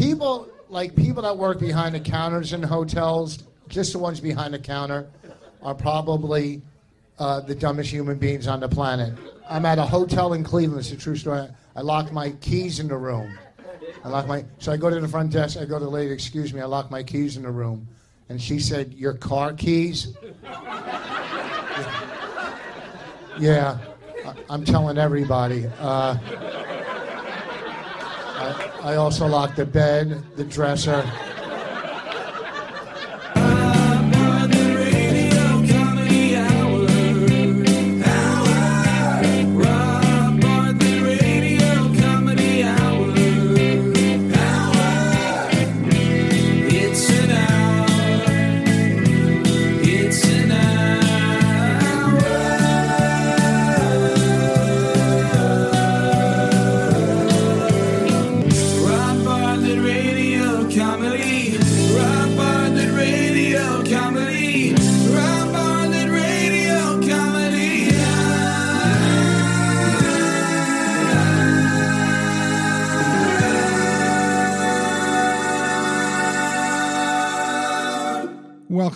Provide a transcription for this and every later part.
people like people that work behind the counters in hotels, just the ones behind the counter, are probably uh, the dumbest human beings on the planet. I'm at a hotel in Cleveland. It's a true story. I locked my keys in the room. I lock my so I go to the front desk. I go to the lady. Excuse me. I locked my keys in the room, and she said, "Your car keys." yeah, I, I'm telling everybody. Uh, I, I also locked the bed, the dresser.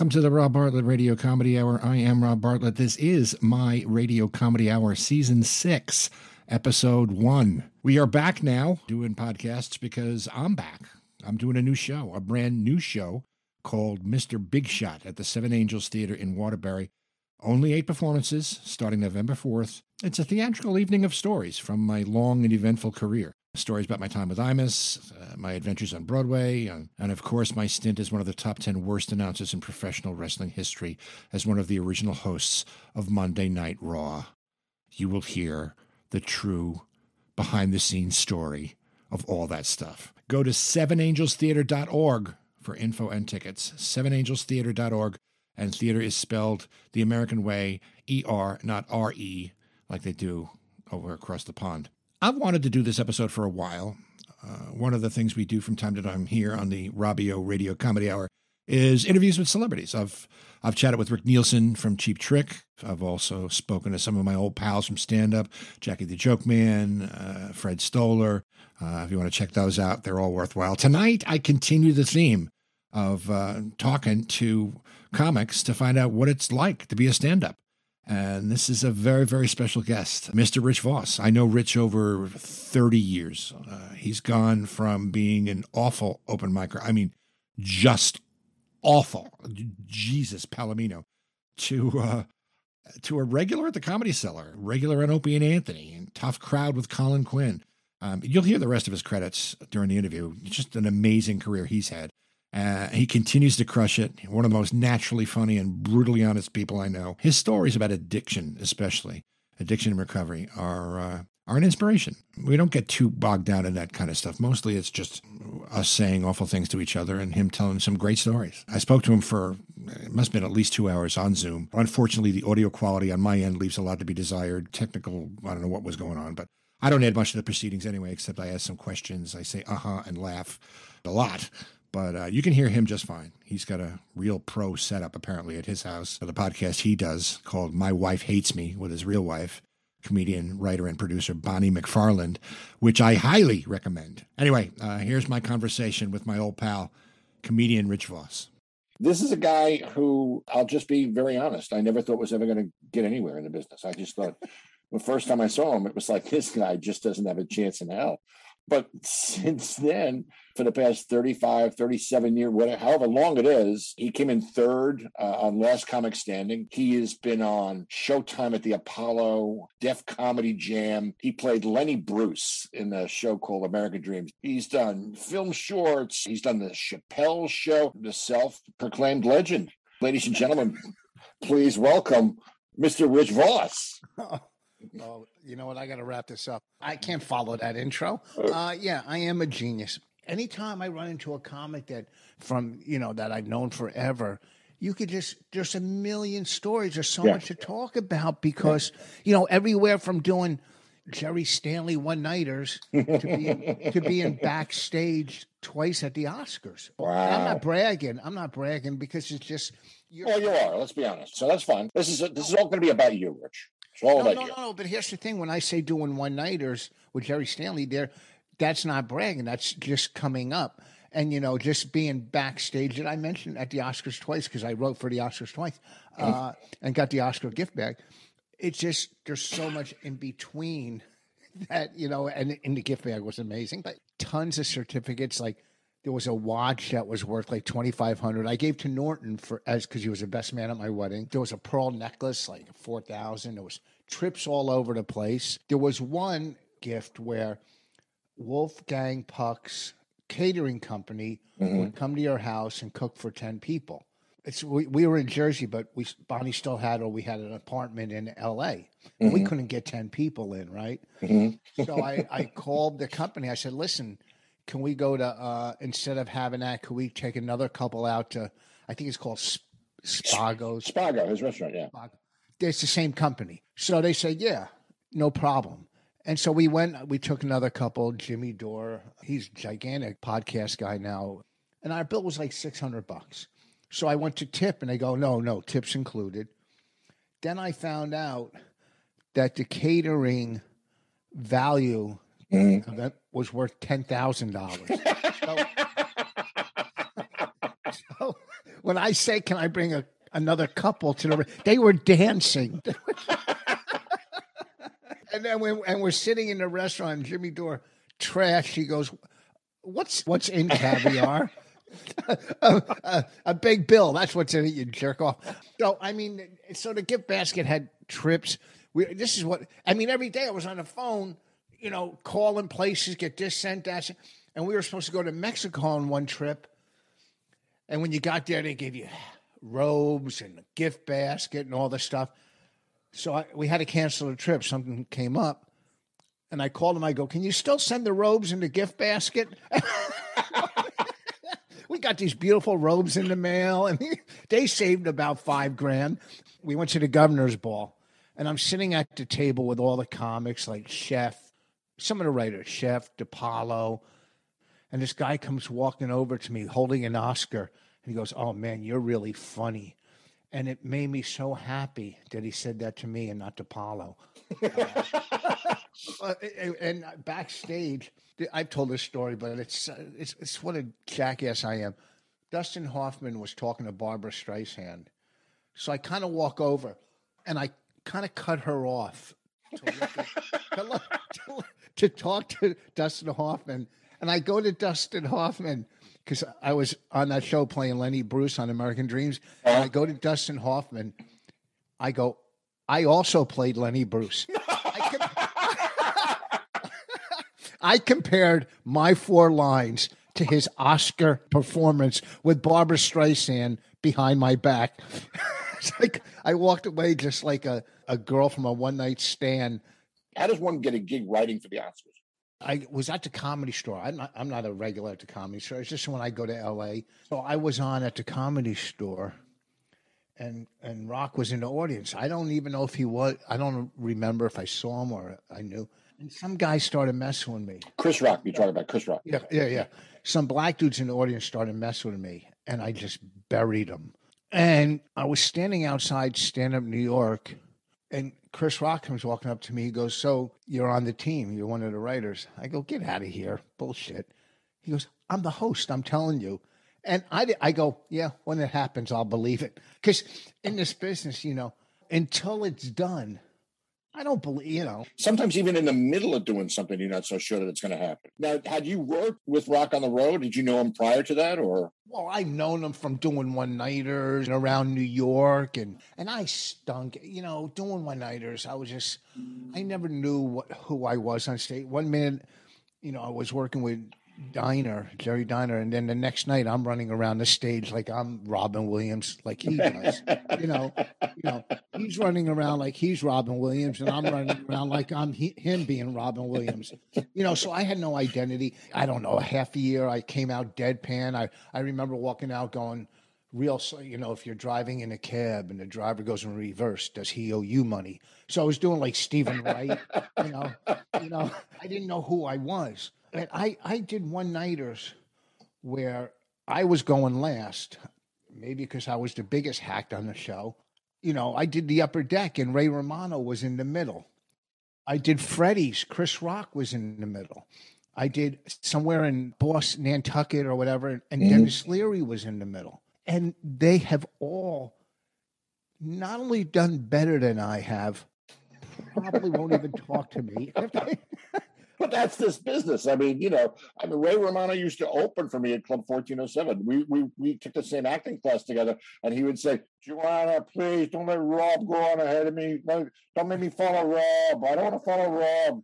Welcome to the Rob Bartlett Radio Comedy Hour. I am Rob Bartlett. This is my Radio Comedy Hour, Season 6, Episode 1. We are back now doing podcasts because I'm back. I'm doing a new show, a brand new show called Mr. Big Shot at the Seven Angels Theater in Waterbury. Only eight performances starting November 4th. It's a theatrical evening of stories from my long and eventful career. Stories about my time with Imus, uh, my adventures on Broadway, and, and of course my stint as one of the top 10 worst announcers in professional wrestling history as one of the original hosts of Monday Night Raw. You will hear the true behind the scenes story of all that stuff. Go to sevenangelstheater.org for info and tickets. Sevenangelstheater.org. And theater is spelled the American way, E R, not R E, like they do over across the pond. I've wanted to do this episode for a while. Uh, one of the things we do from time to time here on the Robio Radio Comedy Hour is interviews with celebrities. I've I've chatted with Rick Nielsen from Cheap Trick. I've also spoken to some of my old pals from stand up, Jackie the Joke Man, uh, Fred Stoller. Uh, if you want to check those out, they're all worthwhile. Tonight, I continue the theme of uh, talking to comics to find out what it's like to be a stand up. And this is a very, very special guest, Mr. Rich Vos. I know Rich over 30 years. Uh, he's gone from being an awful open micer, I mean, just awful, Jesus Palomino, to uh, to a regular at the Comedy Cellar, regular on Opie and Anthony, and tough crowd with Colin Quinn. Um, you'll hear the rest of his credits during the interview. Just an amazing career he's had. Uh, he continues to crush it. One of the most naturally funny and brutally honest people I know. His stories about addiction, especially addiction and recovery, are uh, are an inspiration. We don't get too bogged down in that kind of stuff. Mostly, it's just us saying awful things to each other and him telling some great stories. I spoke to him for it must have been at least two hours on Zoom. Unfortunately, the audio quality on my end leaves a lot to be desired. Technical, I don't know what was going on, but I don't add much to the proceedings anyway, except I ask some questions. I say uh huh and laugh a lot but uh, you can hear him just fine. He's got a real pro setup apparently at his house. For the podcast he does called My Wife Hates Me with his real wife, comedian, writer, and producer Bonnie McFarlane, which I highly recommend. Anyway, uh, here's my conversation with my old pal, comedian Rich Vos. This is a guy who I'll just be very honest. I never thought was ever going to get anywhere in the business. I just thought the first time I saw him, it was like this guy just doesn't have a chance in hell. But since then, for the past 35, 37 years, whatever, however long it is, he came in third uh, on Last Comic Standing. He has been on Showtime at the Apollo, Def Comedy Jam. He played Lenny Bruce in the show called American Dreams. He's done film shorts. He's done the Chappelle Show, the self-proclaimed legend. Ladies and gentlemen, please welcome Mr. Rich Vos. Oh, you know what? I got to wrap this up. I can't follow that intro. Uh, yeah, I am a genius. Anytime I run into a comic that from you know that I've known forever, you could just there's a million stories. There's so Yeah. much to talk about because you know everywhere from doing Jerry Stanley one nighters to being to being backstage twice at the Oscars. And I'm not bragging. I'm not bragging because it's just you're, Well, you are. Let's be honest. So that's fine. This is this is all going to be about you, Rich. All No, no, you. no, no. But here's the thing: when I say doing one nighters with Jerry Stanley, there, that's not bragging. That's just coming up. And you know, just being backstage. And I mentioned at the Oscars twice because I wrote for the Oscars twice, uh, and got the Oscar gift bag. It's just there's so much in between that you know, and in the gift bag was amazing. But tons of certificates. Like there was a watch that was worth like twenty five hundred. I gave to Norton for as because he was the best man at my wedding. There was a pearl necklace like four thousand. There was trips all over the place. There was one gift where Wolfgang Puck's catering company mm-hmm. would come to your house and cook for ten people. It's we, we were in Jersey, but we Bonnie still had or we had an apartment in L.A. And we mm-hmm. couldn't get ten people in, right? Mm-hmm. So I, I called the company. I said, "Listen, can we go to uh, instead of having that, can we take another couple out to? I think it's called Sp- Spagos. Spago, his restaurant, yeah. It's the same company. So they said, "Yeah, no problem." And so we went. We took another couple. Jimmy Dore, he's a gigantic podcast guy now, and our bill was like six hundred bucks. So I went to tip, and they go, "No, no, tips included." Then I found out that the catering value of it was worth ten thousand dollars. So, so when I say, "Can I bring a another couple to the?" re-" They were dancing. and then and we're sitting in the restaurant, Jimmy Dore trash. He goes, "What's what's in caviar?" a, a, a big bill. That's what's in it. You jerk off. So I mean, so the gift basket had trips. We, this is what I mean. Every day I was on the phone, you know, calling places, get this sent, that, sent. and we were supposed to go to Mexico on one trip. And when you got there, they gave you robes and a gift basket and all this stuff. So I, we had to cancel the trip. Something came up, and I called him. I go, "Can you still send the robes in the gift basket?" we got these beautiful robes in the mail, and they saved about five grand. We went to the governor's ball, and I'm sitting at the table with all the comics like Chef, some of the writers, Chef, DePaulo, and this guy comes walking over to me holding an Oscar, and he goes, "Oh man, you're really funny." And it made me so happy that he said that to me and not to Paulo. Uh, and- backstage, I've told this story, but it's, uh, it's it's what a jackass I am. Dustin Hoffman was talking to Barbra Streisand, so I kind of walk over, and I kind of cut her off to, look at- to, look- to to talk to Dustin Hoffman, and I go to Dustin Hoffman because I was on that show playing Lenny Bruce on American Dreams, and I go to Dustin Hoffman. I go, I also played Lenny Bruce. I, com- I compared my four lines to his Oscar performance with Barbra Streisand behind my back. it's like I walked away just like a, a girl from a one night stand. How does one get a gig writing for the Oscars? I was at the comedy store. I'm not, I'm not a regular at the comedy store. It's just when I go to LA. So I was on at the comedy store and and Rock was in the audience. I don't even know if he was. I don't remember if I saw him or I knew. And some guy started messing with me. Chris Rock, you're talking about Chris Rock. Yeah, yeah, yeah. Some black dudes in the audience started messing with me, and I just buried them. And I was standing outside stand up New York, and Chris Rock comes walking up to me. He goes, "So you're on the team? You're one of the writers?" I go, "Get out of here, bullshit." He goes, "I'm the host. I'm telling you." And I, I go, "Yeah, when it happens, I'll believe it." Because in this business, you know, until it's done, I don't believe. You know, Sometimes even in the middle of doing something, you're not so sure that it's going to happen. Now, had you worked with Rock on the road? Did you know him prior to that, or Well, I've known him from doing one nighters around New York, and and I stunk. You know, doing one nighters, I was just, I never knew what who I was on stage. One minute, you know, I was working with Diner, Jerry Diner, and then the next night I'm running around the stage like I'm Robin Williams, like he does. you know, you know, he's running around like he's Robin Williams, and I'm running around like I'm he, him being Robin Williams. You know, so I had no identity. I don't know. A half a year, I came out deadpan. I I remember walking out going. Real, you know, if you're driving in a cab and the driver goes in reverse, does he owe you money? So I was doing like Steven Wright, you know, you know, I didn't know who I was. And I, I did one nighters where I was going last, maybe because I was the biggest hack on the show. You know, I did the upper deck and Ray Romano was in the middle. I did Freddie's, Chris Rock was in the middle. I did somewhere in Boston, Nantucket, or whatever, and Mhm. Denis Leary was in the middle. And they have all not only done better than I have, probably won't even talk to me. But that's this business. I mean, you know, I mean, Ray Romano used to open for me at Club 1407. We we we took the same acting class together, and he would say, Joanna, please don't let Rob go on ahead of me. Don't make me follow Rob. I don't want to follow Rob.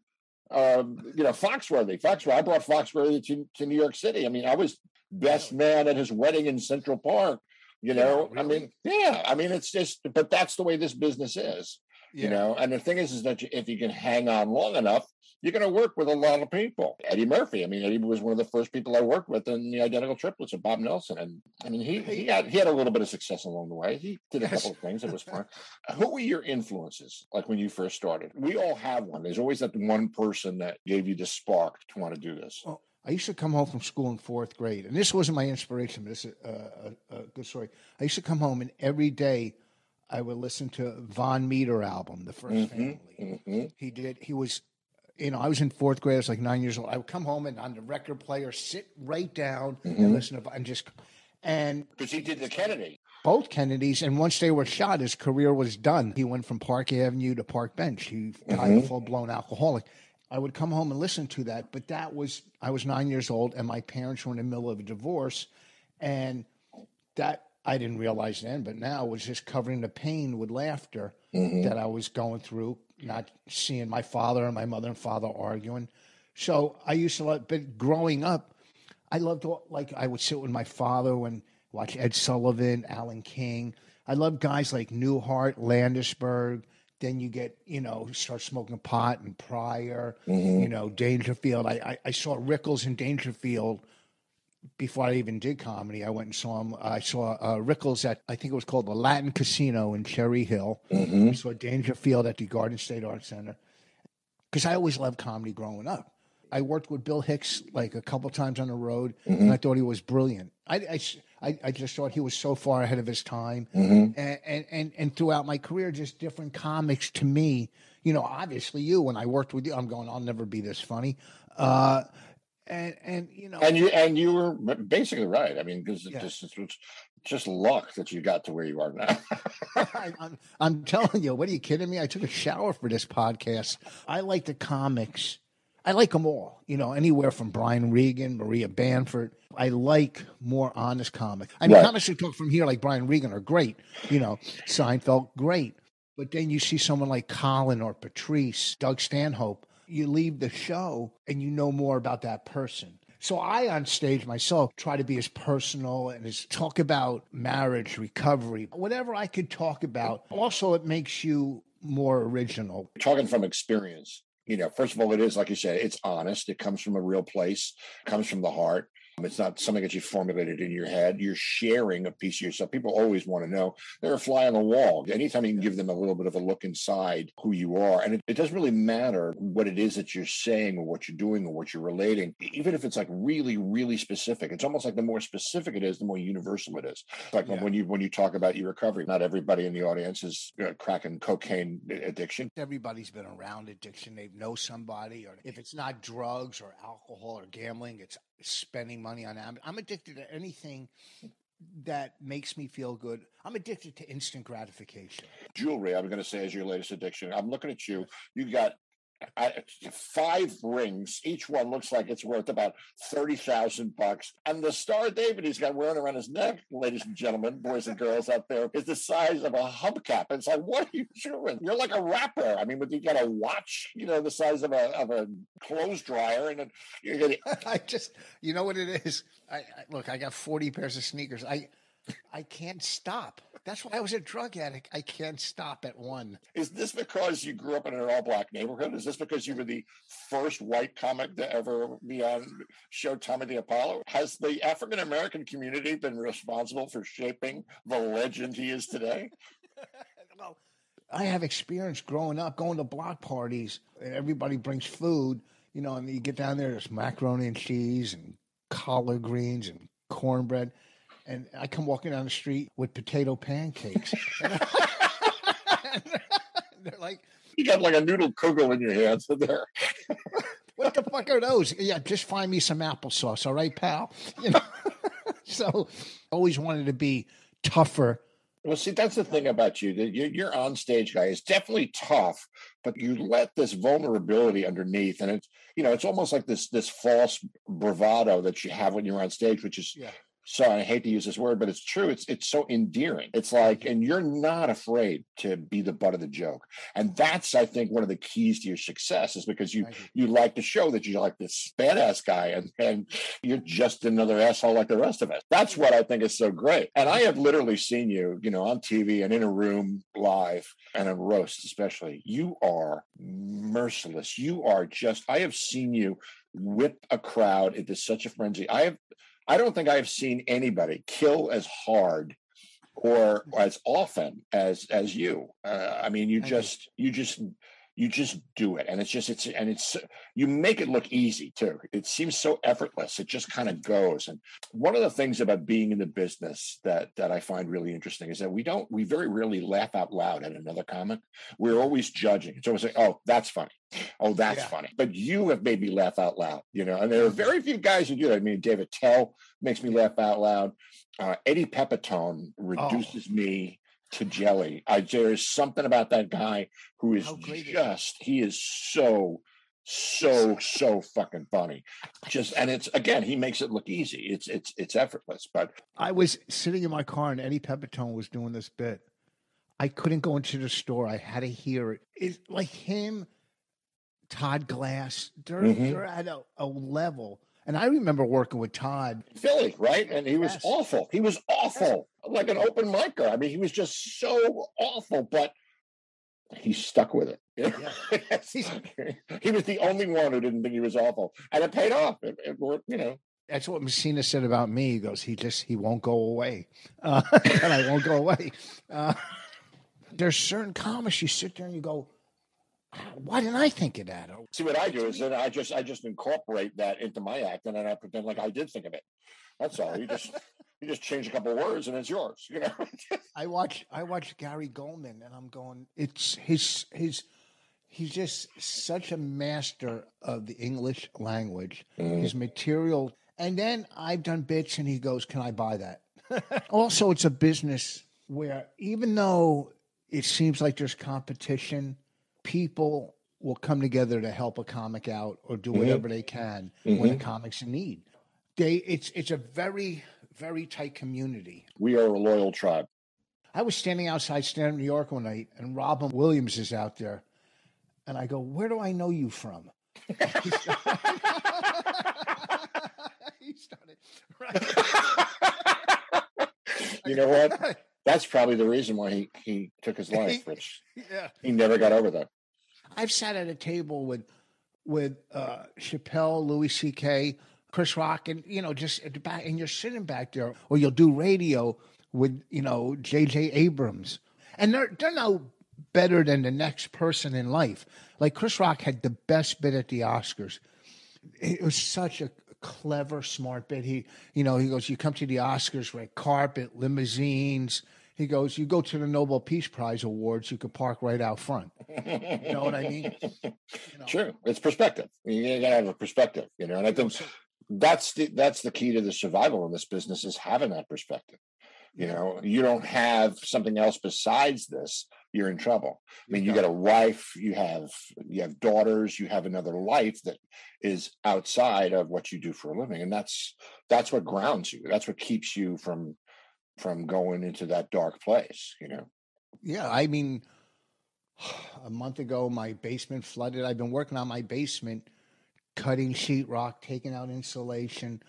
Um, you know, Foxworthy. Foxworthy. I brought Foxworthy to, to New York City. I mean, I was best man at his wedding in Central Park. You know, I mean, yeah, I mean, it's just, but that's the way this business is you know and the thing is is that you, if you can hang on long enough you're going to work with a lot of people. Eddie murphy i mean eddie was one of the first people i worked with in the identical triplets of bob nelson and i mean he he had he had a little bit of success along the way. He did a couple of things it was fun. Who were your influences like when you first started? We all have one. There's always that one person that gave you the spark to want to do this. Well, I used to come home from school in fourth grade, and this wasn't my inspiration, but this is a, a, a good story. I used to come home, and every day I would listen to Vaughn Meader album, The 1st Family. hmm He did. He was, you know, I was in fourth grade. I was like nine years old. I would come home and on the record player, sit right down and mm-hmm. listen to and just and because he did the kennedy both Kennedys. And once they were shot, his career was done. He went from Park Avenue to Park Bench. He died a mm-hmm. full blown alcoholic. I would come home and listen to that, but that was I was nine years old, and my parents were in the middle of a divorce, and that I didn't realize then, but now was just covering the pain with laughter mm-hmm. that I was going through, not seeing my father and my mother and father arguing. So I used to love, but growing up, I loved like I would sit with my father and watch Ed Sullivan, Alan King. I love guys like Newhart, Landisberg. Then you get, you know, start smoking pot and Pryor, mm-hmm. you know, Dangerfield. I, I, I saw Rickles and Dangerfield before I even did comedy. I went and saw him. I saw uh, Rickles at, I think it was called the Latin Casino in Cherry Hill. I saw Dangerfield at the Garden State Arts Center because I always loved comedy growing up. I worked with Bill Hicks like a couple times on the road, and I thought he was brilliant. I, I, I, just thought he was so far ahead of his time. And, and, and, and throughout my career, just different comics to me. You know, obviously, you, when I worked with you, I'm going, I'll never be this funny. Uh, and, and, you know, and you and you were basically right i mean because Yeah. just it's just, luck that you got to where you are now I, I'm, I'm telling you, what are you kidding me? I took a shower for this podcast. I like the comics. I like them all, you know, anywhere from Brian Regan, Maria Bamford. I like more honest comics. I mean, Right. comics who talk from here, like Brian Regan, are great. You know, Seinfeld, great. But then you see someone like Colin or Patrice, Doug Stanhope, you leave the show and you know more about that person. So I, on stage myself, try to be as personal and as talk about marriage, recovery, whatever I could talk about. Also, it makes you more original. talking from experience you know first of all it is like you said it's honest it comes from a real place comes from the heart it's not something that you formulated in your head. You're sharing a piece of yourself. People always want to know. They're a fly on the wall. Anytime you can give them a little bit of a look inside who you are and it, it doesn't really matter what it is that you're saying or what you're doing or what you're relating even if it's like really really specific. It's almost like the more specific it is the more universal it is. Like Yeah. when you when you talk about your recovery not everybody in the audience is uh, cracking cocaine addiction. Everybody's been around addiction. They know somebody, or if it's not drugs or alcohol or gambling, it's spending money on. am- I'm addicted to anything that makes me feel good. I'm addicted to instant gratification. jewelry i'm going to say is your latest addiction i'm looking at you you got I, five rings each one looks like it's worth about 30,000 bucks and the star david he's got wearing around his neck ladies and gentlemen boys and girls out there is the size of a hubcap it's like what are you doing you're like a rapper i mean but you got a watch you know the size of a of a clothes dryer and you're gonna I just, you know what it is. I, I look. I got 40 pairs of sneakers. I, I can't stop. That's why I was a drug addict. I can't stop at one. Is this because you grew up in an all black neighborhood? Is this because you were the first white comic to ever be on Showtime at the Apollo? Has the African American community been responsible for shaping the legend he is today? well, I have experience growing up, going to block parties. And everybody brings food, you know, and you get down there, there's macaroni and cheese and collard greens and cornbread. And I come walking down the street with potato pancakes. They're like, You got like a noodle kugel in your hands in there. what the fuck are those? Yeah, just find me some applesauce, all right, pal. You know. so always wanted to be tougher. Well, see, that's the thing about you. That your your on stage guy It's definitely tough, but you let this vulnerability underneath, and it's you know it's almost like this this false bravado that you have when you're on stage, which is Yeah. So I hate to use this word, but it's true. It's it's so endearing. It's like, and you're not afraid to be the butt of the joke, and that's I think one of the keys to your success is because you. you like to show that you're like this badass guy, and and you're just another asshole like the rest of us. That's what I think is so great. And I have literally seen you, you know, on TV and in a room live and on roast, especially. You are merciless. You are just. I have seen you whip a crowd into such a frenzy. I have. I don't think I have seen anybody kill as hard or as often as as you. Uh, I mean, you. just you just you just do it, and it's just it's and it's you make it look easy too. It seems so effortless. It just kind of goes. And one of the things about being in the business that that I find really interesting is that we don't we very rarely laugh out loud at another comic. We're always judging. It's always like, oh, that's funny. Oh, that's Yeah. funny. But you have made me laugh out loud. You know, and there are very few guys who do that. I mean, Dave Attell makes me laugh out loud. Uh, Eddie Pepitone reduces me to jelly. I there's something about that guy who is great is he? just he is so so so fucking funny. Just and it's again he makes it look easy. It's it's it's effortless. But I was sitting in my car and Eddie Pepitone was doing this bit. I couldn't go into the store. I had to hear it. It's like him, Todd Glass. They're, Mhm. they're at a, a level. And I remember working with Todd. Philly, right? And he was Yes. awful. He was awful, like an open micer. I mean, he was just so awful, but he stuck with it. He was the only one who didn't think he was awful, and it paid off. It, it worked, you know. That's what Messina said about me. He goes, he just, he won't go away. Uh, and I won't go away. Uh, there's certain comics you sit there and you go, why didn't I think of that? Oh, See what I do is that I just I just incorporate that into my act, and then I pretend like I did think of it. That's all. You just you just change a couple words, and it's yours. You know. I watch I watch Gary Gulman and I'm going it's his his he's just such a master of the English language mm-hmm. his material and then I've done bits and he goes can I buy that also it's a business where even though it seems like there's competition people will come together to help a comic out or do mm-hmm. whatever they can when mm-hmm. a comic's in need they it's it's a very very tight community we are a loyal tribe. I was standing outside Stand New York one night, and Robin Williams is out there, and I go, "Where do I know you from?" he started. Right. You know what? That's probably the reason why he he took his life, Rich. yeah. He never got over that. I've sat at a table with with uh, Chappelle, Louis C.K., Chris Rock, and you know, just at the back, and you're sitting back there, or you'll do radio with you know J.J. Abrams, and they're they're no better than the next person in life. Like Chris Rock had the best bit at the Oscars. It was such a clever, smart bit. He, you know, he goes, "You come to the Oscars, red carpet, limousines." He goes, "You go to the Nobel Peace Prize awards, you could park right out front." You know what I mean? Sure, it's perspective. You gotta have a perspective, you know. And I think that's the that's the key to the survival in this business is having that perspective. You know, you don't have something else besides this, you're in trouble. I mean, you got a wife, you have you have daughters, you have another life that is outside of what you do for a living, and that's that's what grounds you. That's what keeps you from from going into that dark place. You know. Yeah, I mean, a month ago, my basement flooded. I've been working on my basement, cutting sheetrock, taking out insulation,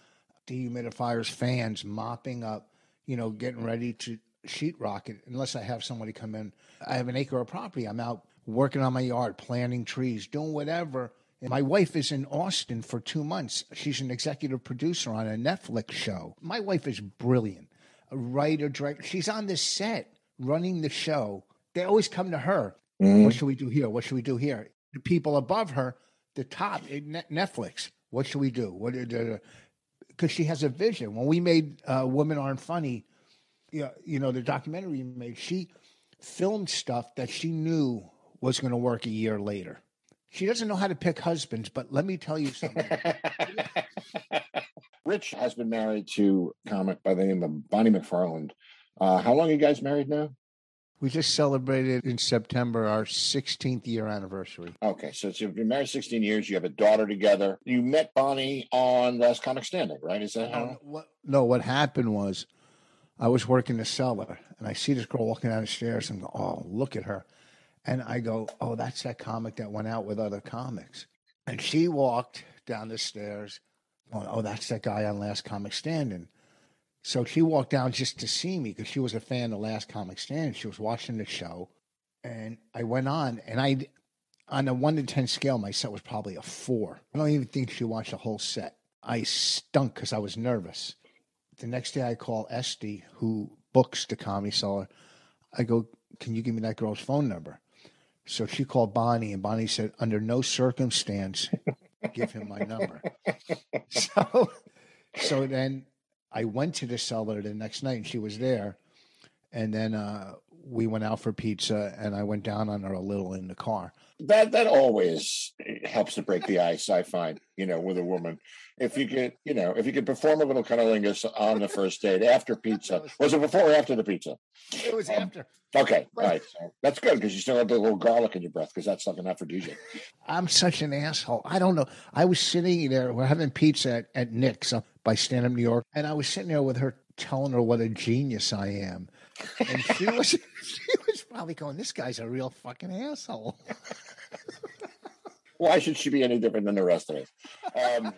dehumidifiers, fans, mopping up, you know, getting ready to sheetrock it. Unless I have somebody come in, I have an acre of property. I'm out working on my yard, planting trees, doing whatever. And my wife is in Austin for two months. She's an executive producer on a Netflix show. My wife is brilliant, a writer, director. She's on the set running the show. They always come to her. What should we do here? What should we do here? The people above her, the top, eh, Netflix. What should we do? What? Because she has a vision. When we made uh, "Women Aren't Funny," you know, you know, the documentary you made, she filmed stuff that she knew was going to work a year later. She doesn't know how to pick husbands, but let me tell you something. Rich has been married to a comic by the name of Bonnie McFarlane. Uh, how long are you guys married now? we just celebrated in September our 16th year anniversary. Okay, so you've been married 16 years. You have a daughter together. You met Bonnie on Last Comic Standing, right? Is that how? No, what, no, what happened was I was working the cellar and I see this girl walking down the stairs and go, oh, look at her. And I go, oh, that's that comic that went out with other comics. And she walked down the stairs going, oh, that's that guy on Last Comic Standing. So she walked down just to see me because she was a fan of Last Comic Standing. She was watching the show. And I went on and I, on a one to 10 scale, my set was probably a four. I don't even think she watched the whole set. I stunk because I was nervous. The next day I call Estee, who books the comedy cellar. I go, Can you give me that girl's phone number? So she called Bonnie, and Bonnie said, Under no circumstance, give him my number. So, so then I went to the cellar the next night, and she was there. And then uh, we went out for pizza, and I went down on her a little in the car. That that always helps to break the ice. I find, you know, with a woman, if you could, you know, if you could perform a little cunnilingus on the first date after pizza, was it before or after the pizza? It was Um, after. Okay, all right, so that's good because you still have the little garlic in your breath because that's something aphrodisiac. I'm such an asshole. I don't know. I was sitting there, we're having pizza at, at Nick's up by Stand Up New York, and I was sitting there with her telling her what a genius I am. And she was she was probably going, This guy's a real fucking asshole. Why should she be any different than the rest of us? Um,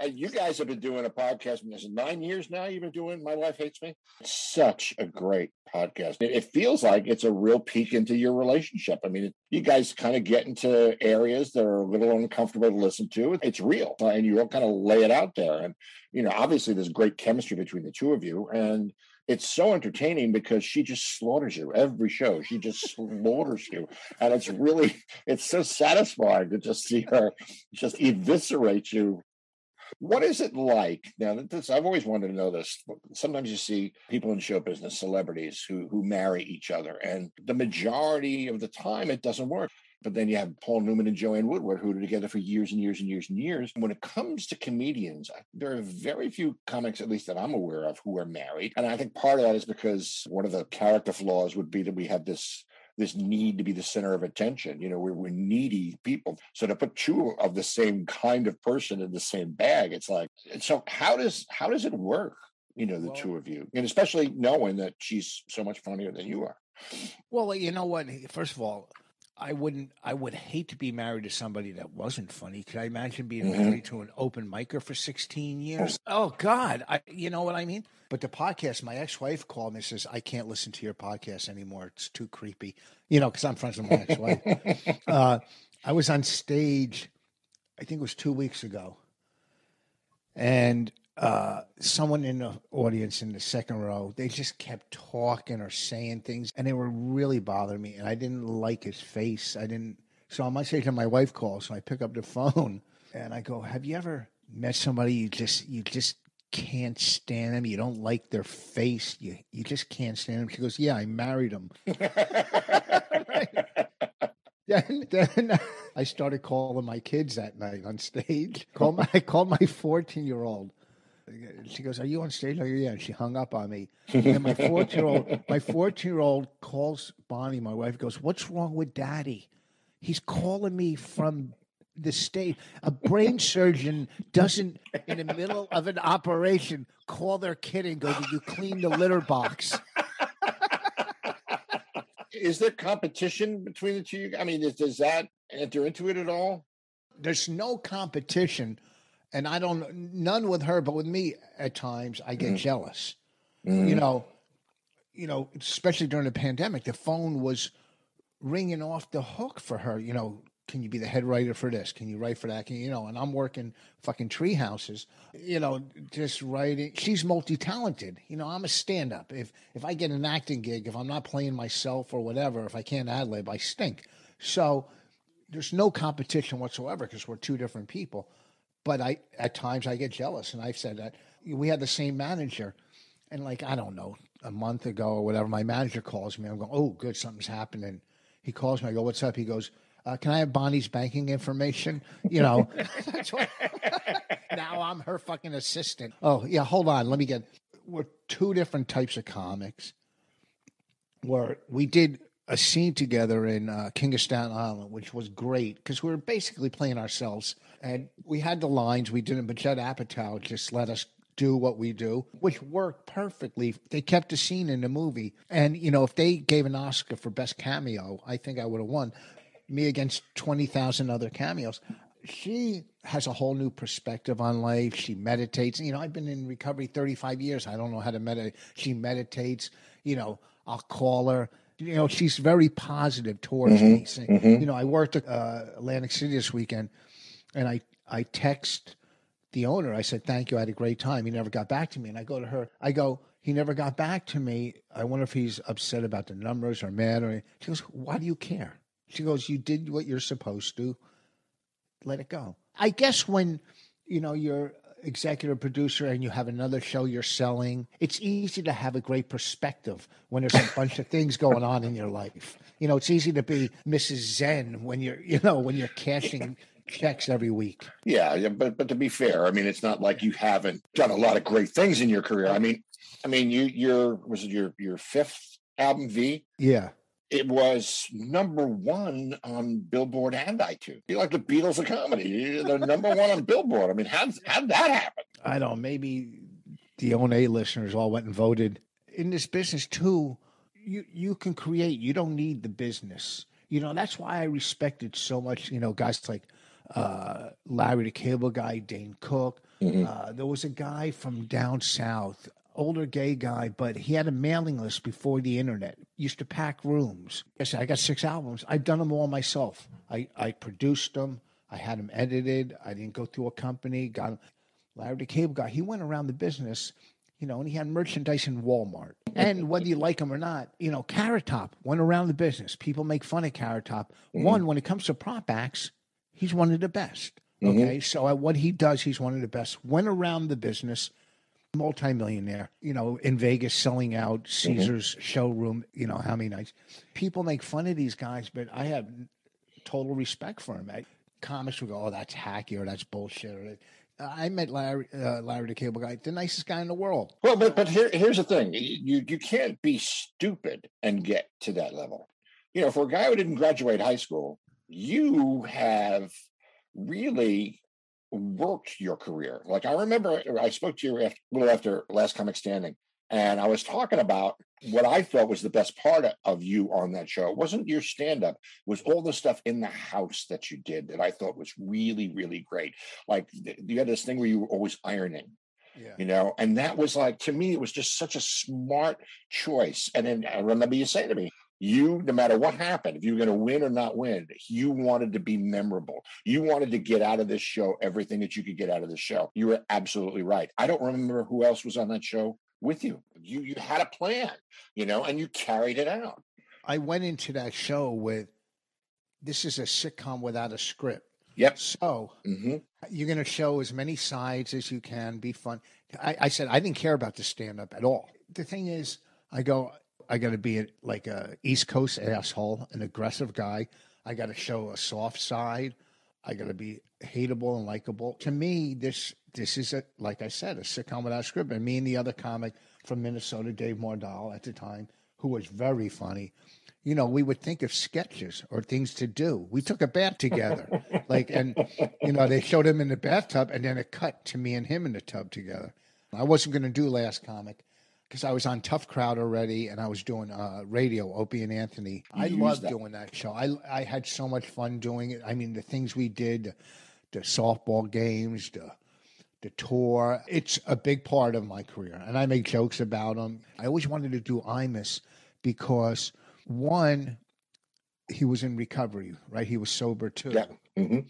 and you guys have been doing a podcast. Is nine years now? You've been doing My Wife Hates Me. Such a great podcast. It, feels like it's a real peek into your relationship. I mean, you guys kind of get into areas that are a little uncomfortable to listen to. It's real, and you all kind of lay it out there. And you know, obviously, there's great chemistry between the two of you, and it's so entertaining because she just slaughters you every show. She just slaughters you, and it's really it's so satisfying to just see her just eviscerate you. What is it like now? that This I've always wanted to know this. Sometimes you see people in show business, celebrities who who marry each other, and the majority of the time it doesn't work. But then you have Paul Newman and Joanne Woodward, who are together for years and years and years and years. When it comes to comedians, there are very few comics, at least that I'm aware of, who are married. And I think part of that is because one of the character flaws would be that we have this this need to be the center of attention. You know, we're, we're needy people. So to put two of the same kind of person in the same bag, it's like, so how does how does it work? You know, the Well- two of you, and especially knowing that she's so much funnier than you are. Well, you know what? First of all, I wouldn't. I would hate to be married to somebody that wasn't funny. Could I imagine being Mhm. married to an open micer for 16 years? Oh God, I, you know what I mean. But the podcast, my ex-wife called me and says, "I can't listen to your podcast anymore. It's too creepy." You know, because I'm friends with my ex-wife. uh, I was on stage, I think it was two weeks ago, and uh, someone in the audience in the second row, they just kept talking or saying things, and they were really bothering me. And I didn't like his face. I didn't. So on my stage, and my wife calls, so I pick up the phone and I go, "Have you ever met somebody you just you just can't stand them? You don't like their face. You you just can't stand them." She goes, "Yeah, I married him." Then, then I started calling my kids that night on stage. Call my, I called my 14 year old. She goes, "Are you on stage?" I go, "Yeah." And she hung up on me. And my 14 year old, my 14 year old calls Bonnie, my wife. Goes, "What's wrong with Daddy? He's calling me from the state. A brain surgeon doesn't, in the middle of an operation, call their kid and go, "Did you clean the litter box?" Is there competition between the two? I mean, is, does that enter into it at all? there's no competition and i don't none with her but with me at times i get mm. jealous. You mm. know you know especially during the pandemic the phone was ringing off the hook for her you know can you be the head writer for this? Can you write for that? Can you, you know and i'm working fucking tree houses you know just writing. She's multi-talented. You know i'm a stand-up. If if i get an acting gig if i'm not playing myself or whatever if i can't ad lib i stink. So there's no competition whatsoever because we're two different people. But I at times I get jealous, and I've said that we had the same manager, and like I don't know, a month ago or whatever, my manager calls me. I'm going, oh, good, something's happening. He calls me. I go, what's up? He goes, uh, "Can I have Bonnie's banking information?" You know, what. now I'm her fucking assistant. Oh yeah, hold on. Let me get. We're two different types of comics. Where we did a scene together in uh, King of Staten Island, which was great because we were basically playing ourselves, and we had the lines. We didn't, but Judd Apatow just let us do what we do, which worked perfectly. They kept the scene in the movie, and you know, if they gave an Oscar for best cameo, I think I would have won. Me against twenty thousand other cameos. She has a whole new perspective on life. She meditates. You know, I've been in recovery 35 years. I don't know how to meditate. She meditates. You know, I'll call her. You know, she's very positive towards me. Saying, You know, I worked at uh, Atlantic City this weekend, and I I text the owner. I said, "Thank you. I had a great time." He never got back to me, and I go to her. I go, "He never got back to me. I wonder if he's upset about the numbers or mad or." She goes, "Why do you care?" She goes, "You did what you're supposed to. Let it go." I guess when you know you're executive producer and you have another show you're selling, it's easy to have a great perspective when there's a bunch of things going on in your life. You know, it's easy to be Mrs. Zen when you're, you know, when you're cashing checks every week. Yeah, yeah, but but to be fair, I mean, it's not like you haven't done a lot of great things in your career. I mean, I mean, you your was it your your fifth album V? Yeah. It was number one on Billboard and iTunes. You're like the Beatles of comedy. They're number one on Billboard. I mean, how how did that happen? I don't know, maybe the ONA listeners all went and voted. In this business too, you you can create. You don't need the business. You know, that's why I respected so much, you know, guys like uh, Larry the Cable Guy, Dane Cook. Uh, there was a guy from down south, older gay guy, but he had a mailing list before the internet. Used to pack rooms. I said, I got six albums. I've done them all myself. I, I produced them. I had them edited. I didn't go through a company. Got 'em. Larry the Cable Guy. He went around the business, you know, and he had merchandise in Walmart. And whether you like him or not, you know, Carrot Top went around the business. People make fun of Carrot Top. One, when it comes to prop acts, he's one of the best. Okay, so uh, what he does, he's one of the best. Went around the business, multimillionaire. You know, in Vegas, selling out Caesar's showroom. You know how many nights? People make fun of these guys, but I have total respect for him. I, comics would go, "Oh, that's hacky," or "That's bullshit." Or, I met Larry, uh, Larry the Cable Guy, the nicest guy in the world. Well, but but here here's the thing: you you can't be stupid and get to that level. You know, for a guy who didn't graduate high school, you have really worked your career. Like I remember, I spoke to you after, a little after Last Comic Standing, and I was talking about what I felt was the best part of- you on that show. It wasn't your stand up, was all the stuff in the house that you did that I thought was really, really great. Like you had this thing where you were always ironing Yeah. you know and that was like to me it was just such a smart choice and then i remember you saying to me you no matter what happened if you were going to win or not win you wanted to be memorable. You wanted to get out of this show everything that you could get out of the show. You were absolutely right. I don't remember who else was on that show with you. You you had a plan you know and you carried it out. I went into that show with this is a sitcom without a script. yep. So hmm you're going to show as many sides as you can, be fun. I, I said I didn't care about the stand up at all. The thing is, I go, I got to be a, like a East Coast asshole, an aggressive guy. I got to show a soft side. I got to be hateable and likable. To me, this this is a like I said, a sitcom without script. And me and the other comic from Minnesota, Dave Mordal, at the time, who was very funny. You know, we would think of sketches or things to do. We took a bath together, like, and you know, they showed him in the bathtub, and then it cut to me and him in the tub together. I wasn't going to do last comic because I was on Tough Crowd already, and I was doing uh, radio, Opie and Anthony. I used loved that. doing that show. I I had so much fun doing it. I mean, the things we did, the, softball games, the the tour. It's a big part of my career, and I make jokes about them. I always wanted to do Imus because one, he was in recovery, right? He was sober too. yeah hmm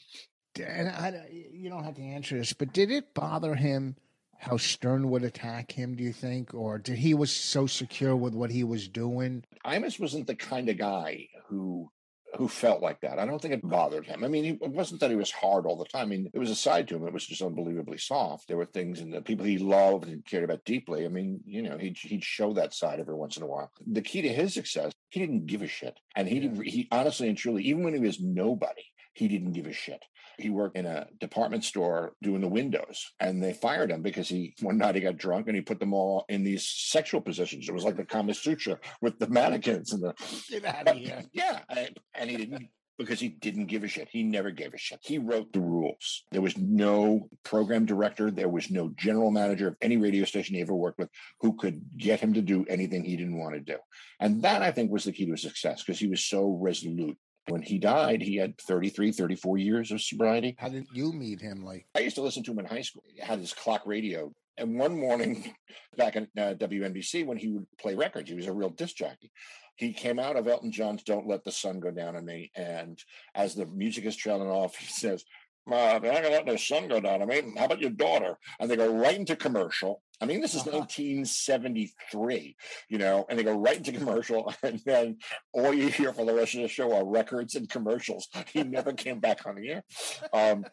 And I, you don't have to answer this, but did it bother him how Stern would attack him? Do you think, or did he was so secure with what he was doing? Imus wasn't the kind of guy who who felt like that. I don't think it bothered him. I mean, it wasn't that he was hard all the time. I mean, it was a side to him. It was just unbelievably soft. There were things in the people he loved and cared about deeply. I mean, you know, he'd he'd show that side every once in a while. The key to his success, he didn't give a shit, and he didn't. He honestly and truly, even when he was nobody, he didn't give a shit. He worked in a department store doing the windows, and they fired him because he one night he got drunk and he put them all in these sexual positions. It was like the Kama Sutra with the mannequins and the Get out of here. yeah, and, and he didn't because he didn't give a shit. He never gave a shit. He wrote the rules. There was no program director. There was no general manager of any radio station he ever worked with who could get him to do anything he didn't want to do. And that I think was the key to his success because he was so resolute. When he died, he had 33, 34 years of sobriety. How did you meet him? Like, I used to listen to him in high school. He had his clock radio. And one morning back at uh, WNBC, when he would play records, he was a real disc jockey. He came out of Elton John's Don't Let the Sun Go Down on Me. And as the music is trailing off, he says, uh, they're not going to let the sun go down I mean, How about your daughter? And they go right into commercial. I mean, this is Uh-huh. 1973, you know, and they go right into commercial. And then all you hear for the rest of the show are records and commercials. He never came back on the air. Um,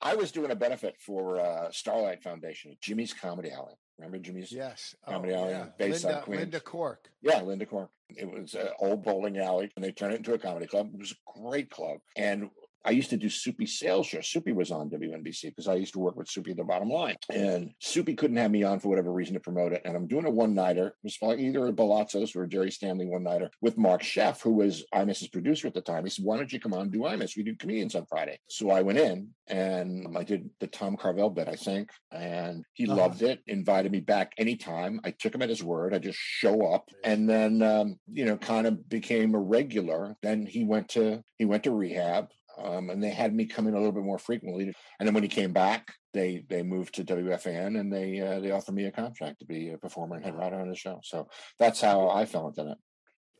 I was doing a benefit for uh, Starlight Foundation, Jimmy's Comedy Alley. Remember Jimmy's? yes. Comedy Alley, based on Linda, Queens. Linda Cork. Yeah, Linda Cork. It was an old bowling alley, and they turned it into a comedy club. It was a great club. And I used to do Soupy Sales show. Soupy was on WNBC because I used to work with Soupy at the bottom line. And Soupy couldn't have me on for whatever reason to promote it. And I'm doing a one nighter. It was like either a Balazos or a Jerry Stanley one nighter with Mark Sheff, who was IMUS's producer at the time. He said, Why don't you come on and do IMUS? We do comedians on Friday. So I went in and I did the Tom Carvel bit, I think. And he Uh-huh. loved it, invited me back anytime. I took him at his word. I just show up and then um, you know, kind of became a regular. Then he went to he went to rehab. Um, and they had me come in a little bit more frequently. And then when he came back, they they moved to WFAN and they uh, they offered me a contract to be a performer and head writer on the show. So that's how I fell into it.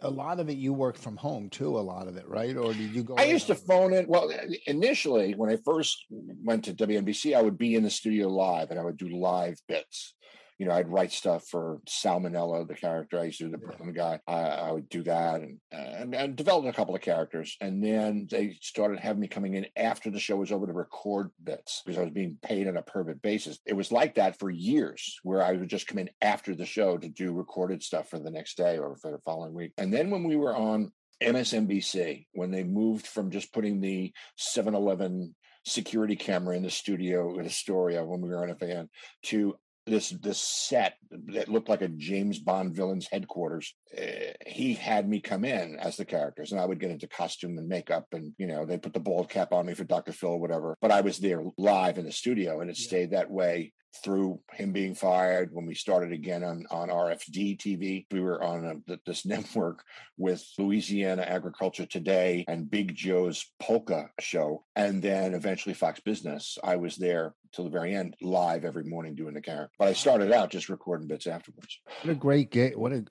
A lot of it you worked from home too. A lot of it, right? Or did you go? I used to phone it. Well, initially, when I first went to WNBC, I would be in the studio live and I would do live bits. You know, I'd write stuff for Salmonella, the character I used to do, the Brooklyn guy. I, I would do that and, and and developed a couple of characters. And then they started having me coming in after the show was over to record bits because I was being paid on a per bit basis. It was like that for years, where I would just come in after the show to do recorded stuff for the next day or for the following week. And then when we were on MSNBC when they moved from just putting the 7 Eleven security camera in the studio at Astoria when we were on a van to this this set that looked like a James Bond villain's headquarters. Uh, he had me come in as the characters, and I would get into costume and makeup, and you know they put the bald cap on me for Dr. Phil or whatever. But I was there live in the studio, and it Yeah. stayed that way through him being fired when we started again on on RFD TV. We were on a, th- this network with Louisiana Agriculture Today and Big Joe's Polka show, and then eventually Fox Business. I was there till the very end, live every morning doing the character. But I started out just recording bits afterwards. What a great gig! What a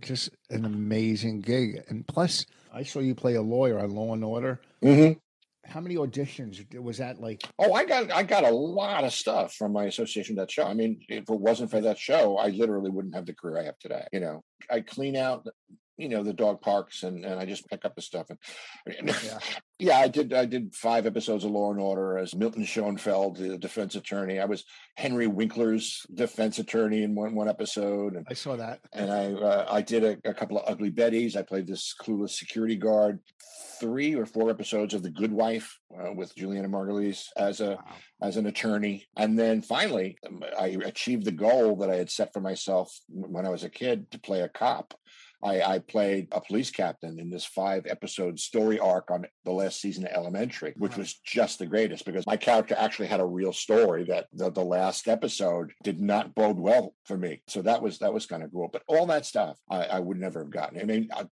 just an amazing gig! And plus, I saw you play a lawyer on Law and Order. Mm-hmm. How many auditions was that? Like, Oh, I got I got a lot of stuff from my association that show. I mean, if it wasn't for that show, I literally wouldn't have the career I have today. You know, I clean out, you know, the dog parks and and I just pick up the stuff. And Yeah. yeah, I did I did five episodes of Law and Order as Milton Schoenfeld, the defense attorney. I was Henry Winkler's defense attorney in one one episode, and I saw that. and I uh, I did a, a couple of Ugly Bettys. I played this clueless security guard. Three or four episodes of The Good Wife uh, with Julianna Margulies as a Wow. as an attorney, and then finally um, I achieved the goal that I had set for myself when I was a kid to play a cop. I, I played a police captain in this five episode story arc on the last season of Elementary, which uh-huh. was just the greatest because my character actually had a real story that the, the last episode did not bode well for me. So that was that was kind of cool. But all that stuff I, I would never have gotten. I mean, I,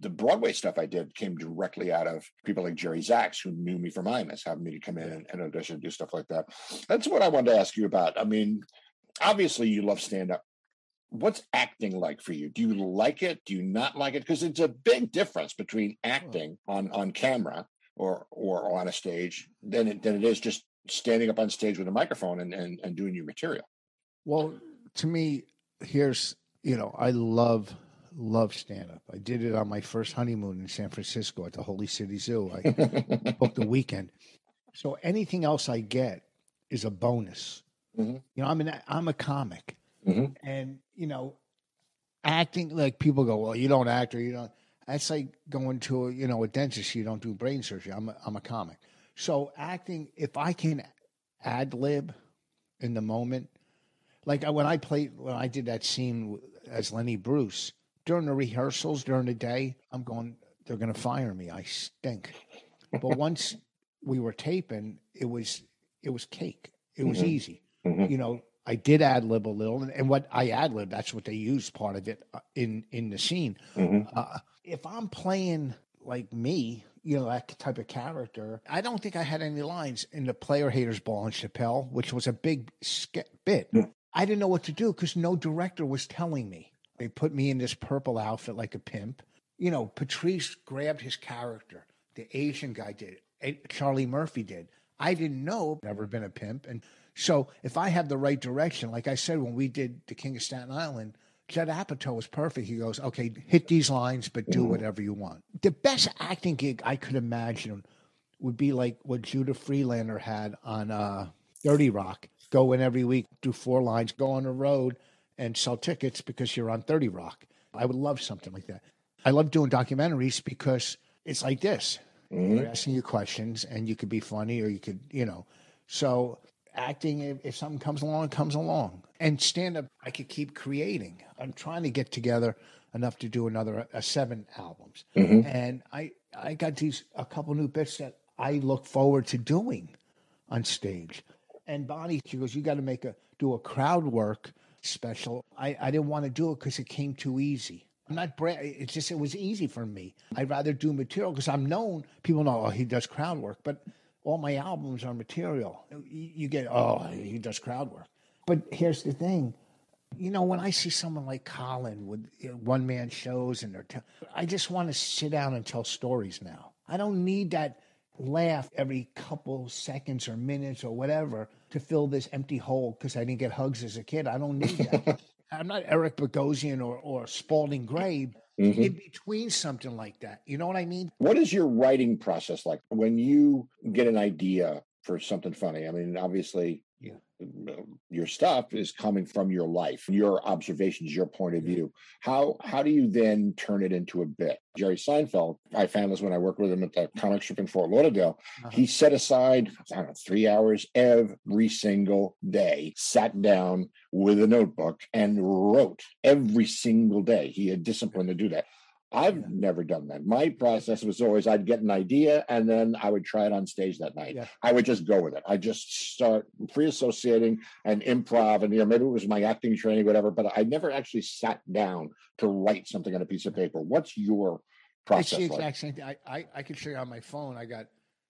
the Broadway stuff I did came directly out of people like Jerry Zaks, who knew me from IMUS, having me to come in and, and audition and do stuff like that. That's what I wanted to ask you about. I mean, obviously you love stand up. What's acting like for you? Do you like it? Do you not like it? Because it's a big difference between acting on on camera or or on a stage than it, than it is just standing up on stage with a microphone and, and, and doing your material. Well, to me, here's you know, I love love stand up. I did it on my first honeymoon in San Francisco at the Holy City Zoo. I booked a weekend. So anything else I get is a bonus. Mhm. You know, I'm an I'm a comic, Mhm. and you know, acting like people go, well, you don't act or you don't. That's like going to a, you know a dentist. You don't do brain surgery. I'm a, I'm a comic. So acting, if I can ad lib in the moment, like when I played when I did that scene as Lenny Bruce during the rehearsals during the day, I'm going. They're going to fire me. I stink. But once we were taping, it was it was cake. It was Mhm. easy. Mhm. You know, I did ad lib a little, and, and what I ad lib, that's what they used part of it uh, in in the scene. Mhm. Uh, if I'm playing like me, you know, that type of character, I don't think I had any lines in the Player Haters Ball in Chappelle, which was a big sk- bit. Yeah. I didn't know what to do because no director was telling me. They put me in this purple outfit like a pimp. You know, Patrice grabbed his character. The Asian guy did. Charlie Murphy did. I didn't know. Never been a pimp, and so if I have the right direction, like I said when we did The King of Staten Island, Judd Apatow was perfect. He goes, "Okay, hit these lines, but do whatever you want." The best acting gig I could imagine would be like what Judah Friedlander had on uh, Thirty Rock. Go in every week, do four lines, go on the road, and sell tickets because you're on Thirty Rock. I would love something like that. I love doing documentaries because it's like this. Mhm. They're asking you questions, and you could be funny, or you could, you know. So acting, if, if something comes along, it comes along. And stand up, I could keep creating. I'm trying to get together enough to do another uh, seven albums, Mhm. and I I got these a couple new bits that I look forward to doing on stage. And Bonnie, she goes, "You got to make a do a crowd work special." I I didn't want to do it because it came too easy. I'm not bra- It's just it was easy for me. I'd rather do material because I'm known. People know oh he does crowd work, but all my albums are material. You, you get oh he does crowd work. But here's the thing. You know, when I see someone like Colin with one man shows and they're, I just want to sit down and tell stories now. I don't need that laugh every couple seconds or minutes or whatever to fill this empty hole because I didn't get hugs as a kid. I don't need that. I'm not Eric Bogosian or, or Spalding Gray Mhm. in between something like that. You know what I mean? What is your writing process like when you get an idea for something funny? I mean, obviously. Your stuff is coming from your life, your observations, your point of view. How how do you then turn it into a bit? Jerry Seinfeld, I found this when I worked with him at the comic strip in Fort Lauderdale. Uh-huh. He set aside, I don't know, three hours every single day, sat down with a notebook and wrote every single day. He had discipline to do that. I've Yeah. never done that. My process was always I'd get an idea and then I would try it on stage that night. Yeah. I would just go with it. I just start free associating and improv, and you know maybe it was my acting training, whatever. But I never actually sat down to write something on a piece of paper. What's your It's process the like? exact same thing. I, I, I could show you on my phone. I got,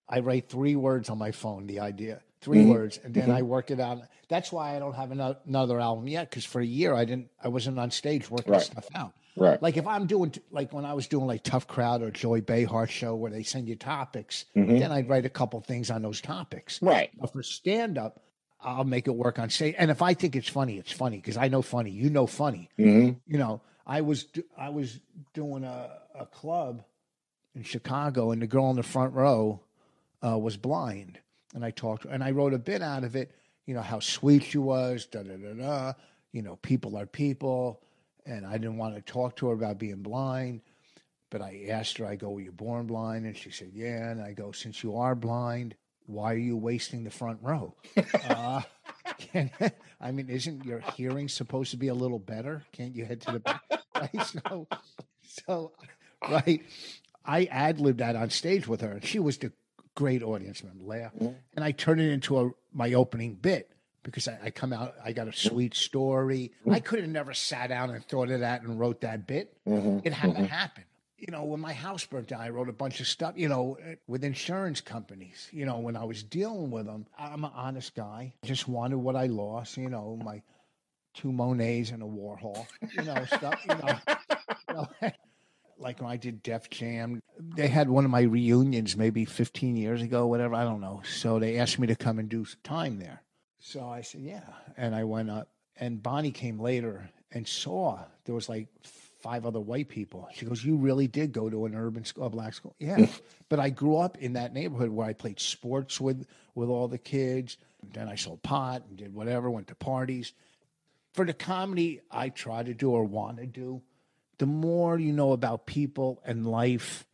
I write three words on my phone, the idea, 3 Mhm. words, and then Mhm. I work it out. That's why I don't have ano- another album yet, because for a year I didn't, I wasn't on stage working Right. stuff out. Right. Like if I'm doing, like when I was doing like Tough Crowd or Joy Behar show where they send you topics, Mhm. then I'd write a couple things on those topics. Right. But for stand up, I'll make it work on stage. And if I think it's funny, it's funny because I know funny. You know funny. hmm You know, I was do- I was doing a, a club in Chicago, and the girl in the front row uh, was blind, and I talked and I wrote a bit out of it. You know how sweet she was. Da da da da. You know, people are people, and I didn't want to talk to her about being blind. But I asked her, I go, Were you born blind? And she said, Yeah. And I go, Since you are blind, why are you wasting the front row? uh, can, I mean, isn't your hearing supposed to be a little better? Can't you head to the back? Right? So, so, right. I ad libbed that on stage with her, and she was the great audience member, Leah. Mhm. And I turned it into a my opening bit because I, I come out, I got a sweet story. I could have never sat down and thought of that and wrote that bit. hmm It had to happen. You know, when my house burnt down, I wrote a bunch of stuff, you know, eh, with insurance companies. You know, when I was dealing with them, I'm an honest guy. Just wanted what I lost, you know, my two Monets and a Warhol, you know, stuff, you know. you know, like when I did Def Jam, they had one of my reunions maybe 15 years ago, whatever, I don't know. So they asked me to come and do some time there. So I said, yeah. And I went up, and Bonnie came later and saw there was like five other white people. She goes, "You really did go to an urban school, a black school?" Yeah, but I grew up in that neighborhood where I played sports with with all the kids. Then I sold pot and did whatever, went to parties. For the comedy I try to do or want to do, the more you know about people and life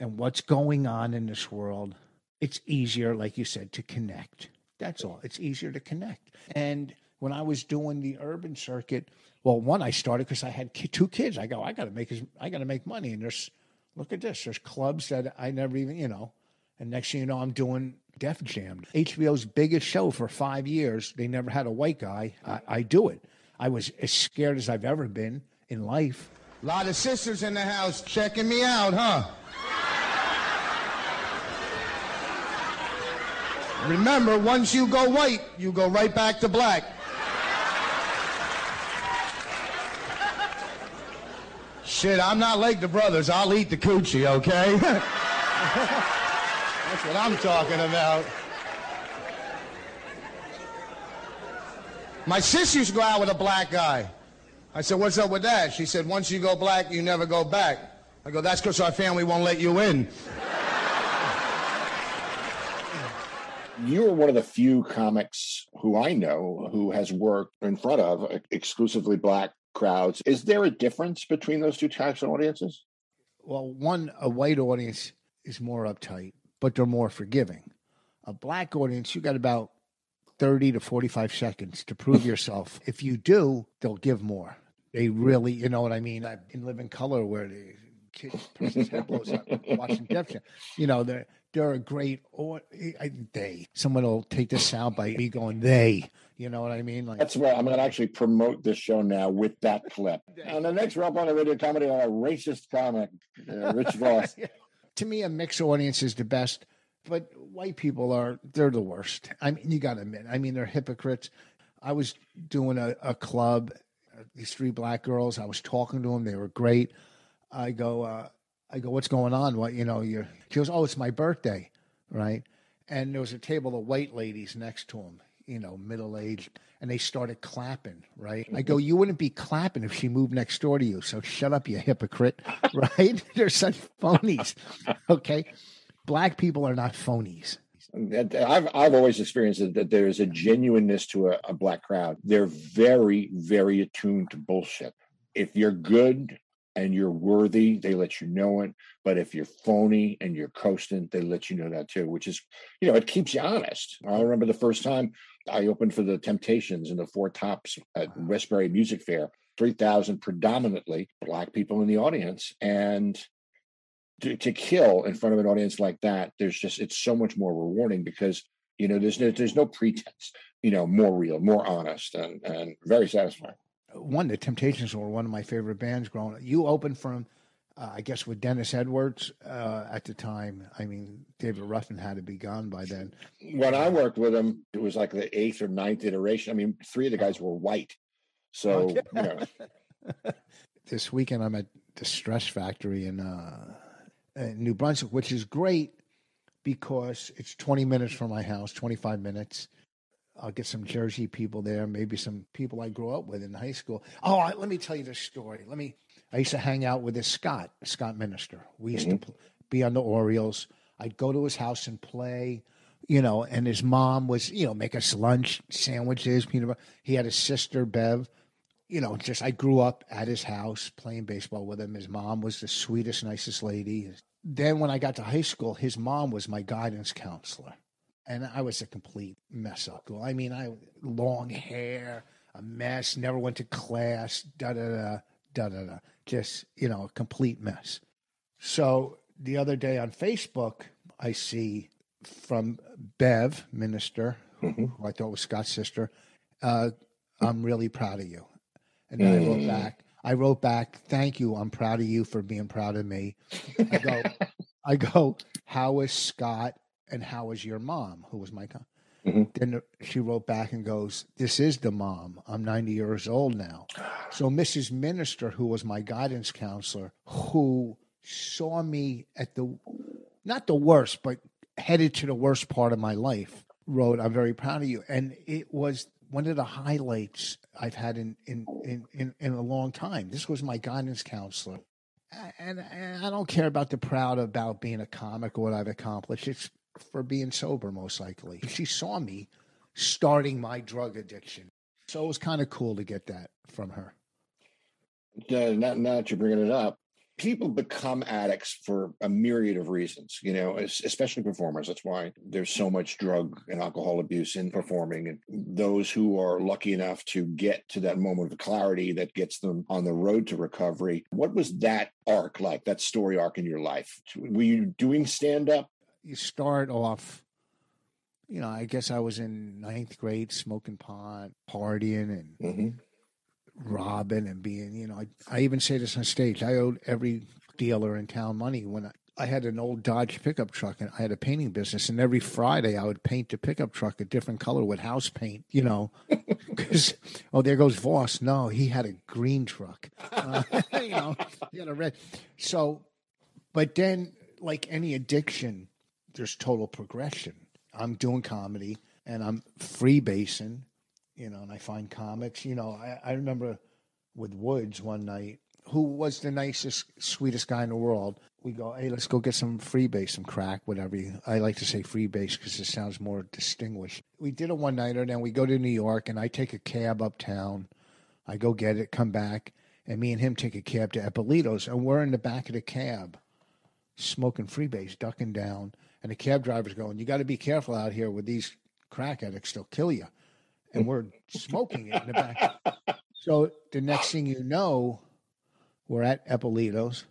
and what's going on in this world, it's easier, like you said, to connect. That's all. It's easier to connect. And when I was doing the urban circuit, well, one I started because I had two kids. I go, I got to make, I got to make money. And there's, look at this. There's clubs that I never even, you know. And next thing you know, I'm doing Def Jam, HBO's biggest show for five years. They never had a white guy. I, I do it. I was as scared as I've ever been in life. A lot of sisters in the house checking me out, huh? Remember, once you go white, you go right back to black. Shit, I'm not like the brothers. I'll eat the coochie, okay? That's what I'm talking about. My sister used to go out with a black guy. I said, what's up with that? She said, once you go black, you never go back. I go, that's because our family won't let you in. You are one of the few comics who I know who has worked in front of exclusively black crowds. Is there a difference between those two types of audiences? Well, one, a white audience is more uptight, but they're more forgiving. A black audience, you got about 30 to 45 seconds to prove yourself. if you do, they'll give more. They really, you know what I mean? I in Live in Color where the kid person's head blows up watching Jam. You know, they're they're a great or they. Someone will take this sound by me going they. You know what I mean? Like That's why I'm going to actually promote this show now with that clip. On the next Rob on the Radio Comedy, on a racist comic, uh, Rich Vos. to me, a mixed audience is the best, but white people are they're the worst. I mean, you got to admit. I mean, they're hypocrites. I was doing a, a club, uh, these three black girls. I was talking to them. They were great. I go, uh, I go, what's going on? What you know? You she goes, oh, it's my birthday, right? And there was a table of white ladies next to him, you know, middle aged, and they started clapping, right? I go, you wouldn't be clapping if she moved next door to you. So shut up, you hypocrite, right? They're such phonies. Okay. Black people are not phonies. I've I've always experienced that there is a genuineness to a, a black crowd. They're very very attuned to bullshit. If you're good and you're worthy, they let you know it. But if you're phony and you're coasting, they let you know that too. Which is, you know, it keeps you honest. I remember the first time I opened for the Temptations in the Four Tops at Westbury Music Fair. Three thousand predominantly black people in the audience, and to, to kill in front of an audience like that, there's just it's so much more rewarding because you know there's no there's no pretense, you know, more real, more honest, and and very satisfying. One, the Temptations were one of my favorite bands growing up. You opened from, uh, I guess, with Dennis Edwards uh, at the time. I mean, David Ruffin had to be gone by then. When I worked with him, it was like the eighth or ninth iteration. I mean, three of the guys were white, so you know, This weekend, I'm at the Stress Factory in, uh, in New Brunswick, which is great because it's 20 minutes from my house, 25 minutes. I'll get some Jersey people there, maybe some people I grew up with in high school. Oh, I, let me tell you this story. Let me. I used to hang out with this Scott, Scott Minister. We used to mm-hmm. pl- be on the Orioles. I'd go to his house and play, you know. And his mom was, you know, make us lunch, sandwiches, peanut butter. He had a sister, Bev. You know, just I grew up at his house playing baseball with him. His mom was the sweetest, nicest lady. Then when I got to high school, his mom was my guidance counselor and I was a complete mess up. Well, I mean, I long hair, a mess, never went to class, da da da da da da, just you know, a complete mess. So the other day on Facebook, I see from Bev Minister, who, who I thought was Scott's sister, uh, I'm really proud of you. And then I wrote back. I wrote back, "Thank you. I'm proud of you for being proud of me." I go, I go. How is Scott and how is your mom, who was my con? Mhm. Then she wrote back and goes, This is the mom. I'm 90 years old now. So Mrs. Minister, who was my guidance counselor, who saw me at the not the worst, but headed to the worst part of my life, wrote, I'm very proud of you. And it was one of the highlights I've had in in, in, in, in a long long time. This was my guidance counselor. And, and I don't care about the proud about being a comic or what I've accomplished. It's for being sober, most likely. She saw me starting my drug addiction. So it was kind of cool to get that from her. Now, now that you're bringing it up, people become addicts for a myriad of reasons, you know, especially performers. That's why there's so much drug and alcohol abuse in performing. And those who are lucky enough to get to that moment of clarity that gets them on the road to recovery. What was that arc like, that story arc in your life? Were you doing stand up? You start off, you know, I guess I was in ninth grade smoking pot, partying, and. Mm-hmm robbing and being, you know, I, I even say this on stage. I owed every dealer in town money when I, I had an old Dodge pickup truck and I had a painting business. And every Friday I would paint the pickup truck a different color with house paint, you know, because, oh, there goes Vos. No, he had a green truck. Uh, you know, he had a red. So, but then, like any addiction, there's total progression. I'm doing comedy and I'm freebasing you know, and I find comics. You know, I, I remember with Woods one night, who was the nicest, sweetest guy in the world. We go, hey, let's go get some freebase, some crack, whatever. You, I like to say freebase because it sounds more distinguished. We did a one nighter, then we go to New York, and I take a cab uptown. I go get it, come back, and me and him take a cab to Eppolito's, and we're in the back of the cab, smoking freebase, ducking down, and the cab driver's going, "You got to be careful out here with these crack addicts; they'll kill you." and we're smoking it in the back. So the next thing you know, we're at Eppolito's.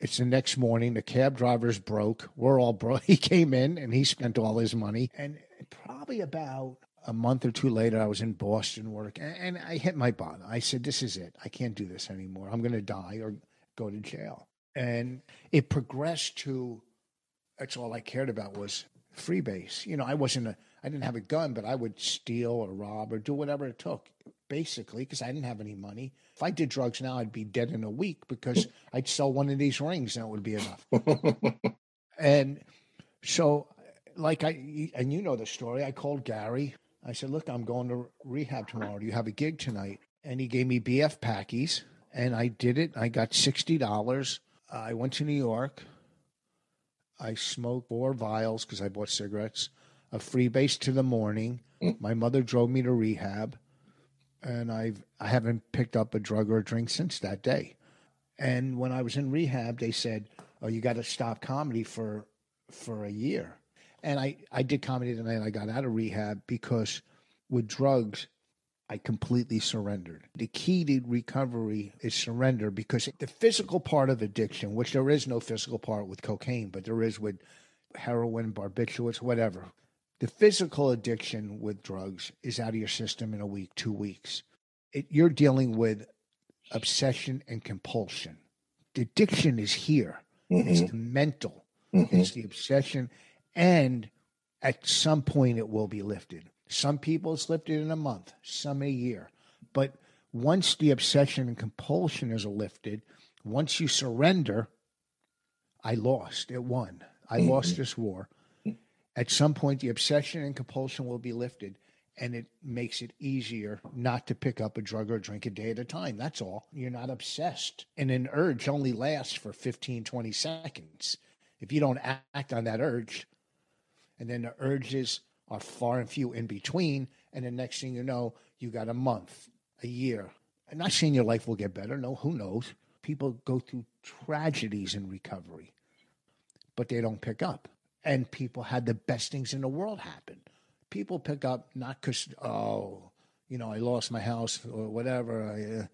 It's the next morning. The cab driver's broke. We're all broke. He came in and he spent all his money. And probably about a month or two later, I was in Boston work and, and I hit my bottom. I said, This is it. I can't do this anymore. I'm going to die or go to jail. And it progressed to that's all I cared about was freebase. You know, I wasn't a I didn't have a gun, but I would steal or rob or do whatever it took, basically, because I didn't have any money. If I did drugs now, I'd be dead in a week because I'd sell one of these rings and it would be enough. and so, like I, and you know the story, I called Gary. I said, Look, I'm going to rehab tomorrow. Do you have a gig tonight? And he gave me BF Packies, and I did it. I got $60. I went to New York. I smoked four vials because I bought cigarettes a freebase to the morning. Mm. My mother drove me to rehab, and I've I haven't picked up a drug or a drink since that day. And when I was in rehab, they said, "Oh, you got to stop comedy for for a year." And I I did comedy the night I got out of rehab because with drugs, I completely surrendered. The key to recovery is surrender because the physical part of addiction, which there is no physical part with cocaine, but there is with heroin, barbiturates, whatever. The physical addiction with drugs is out of your system in a week, two weeks. It, you're dealing with obsession and compulsion. The addiction is here. Mm-hmm. It's the mental. Mm-hmm. It's the obsession, and at some point it will be lifted. Some people it's lifted in a month, some a year. But once the obsession and compulsion is lifted, once you surrender, I lost. It won. I mm-hmm. lost this war at some point the obsession and compulsion will be lifted and it makes it easier not to pick up a drug or drink a day at a time. That's all. You're not obsessed. And an urge only lasts for 15, 20 seconds. If you don't act on that urge, and then the urges are far and few in between, and the next thing you know, you got a month, a year. I'm not saying your life will get better. No, who knows? People go through tragedies in recovery, but they don't pick up and people had the best things in the world happen. People pick up not because oh, you know, I lost my house or whatever. I, uh,